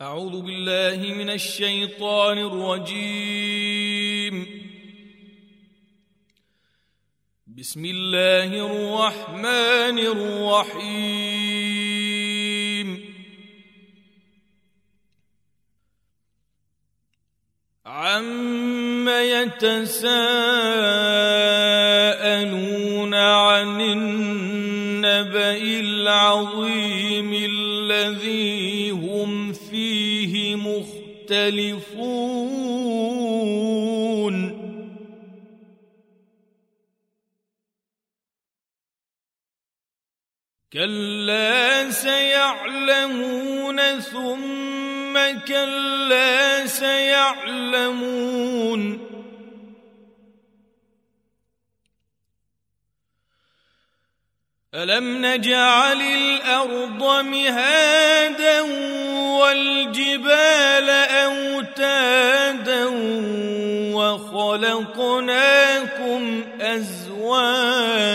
أعوذ بالله من الشيطان الرجيم. بسم الله الرحمن الرحيم. عم يتساءلون عن النبأ العظيم الذي هم فيه مختلفون. كلا سيعلمون ثم كلا سيعلمون ألم نجعل الأرض مهادا والجبال أوتادا وخلقناكم أزواجا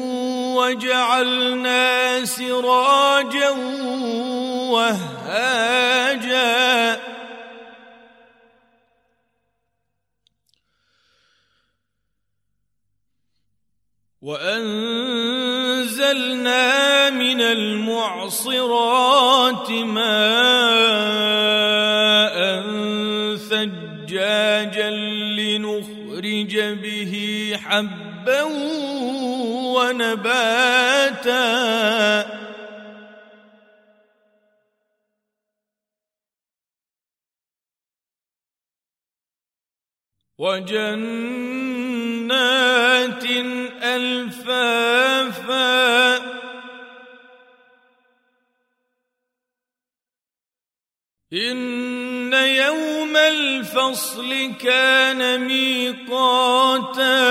وجعلنا سراجا وهاجا. وأنزلنا من المعصرات ماء ثجاجا لنخرج به حبا ونباتا. وجنات ألفافا. إن يوم الفصل كان ميقاتا.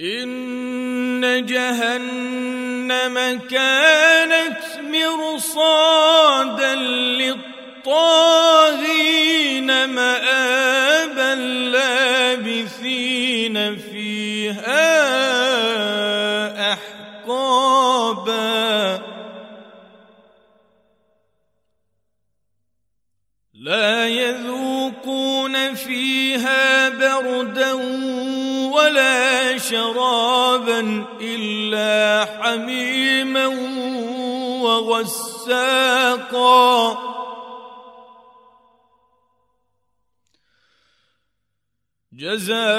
إن جهنم كانت مرصادا للطاغين مآبا لابثين فيها أحقابا. لا يذوقون فيها بردا ولا شرابا إلا حميما وغساقا. جزاء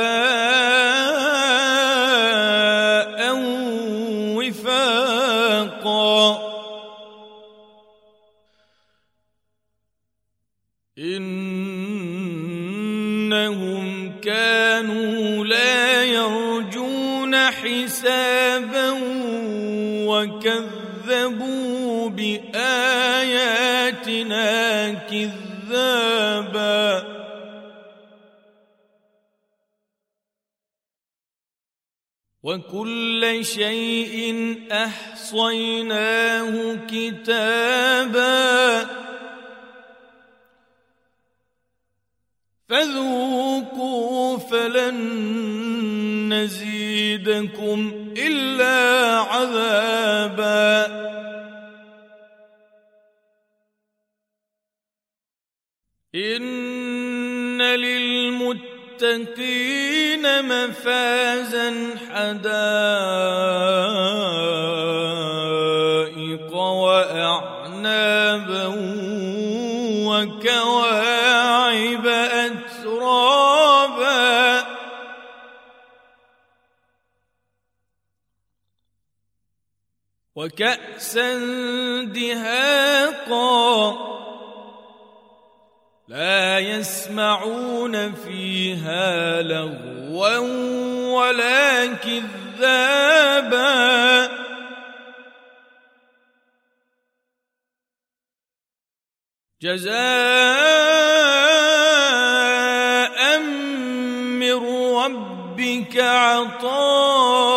وفاقا. إنهم حسابا وكذبوا بآياتنا كذابا. وكل شيء أحصيناه كتابا. فذوقوا فلن نزيدكم إلا عذابا. إن للمتقين مفازا حدائق وكأسا دهاقا لا يسمعون فيها لغوا ولا كذابا. جزاء من ربك عطاء.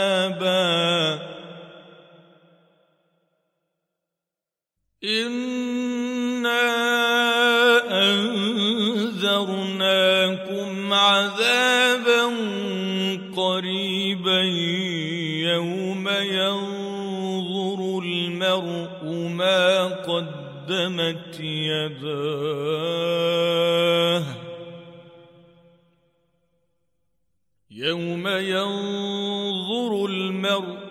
انا انذرناكم عذابا قريبا يوم ينظر المرء ما قدمت يداه يوم ينظر المرء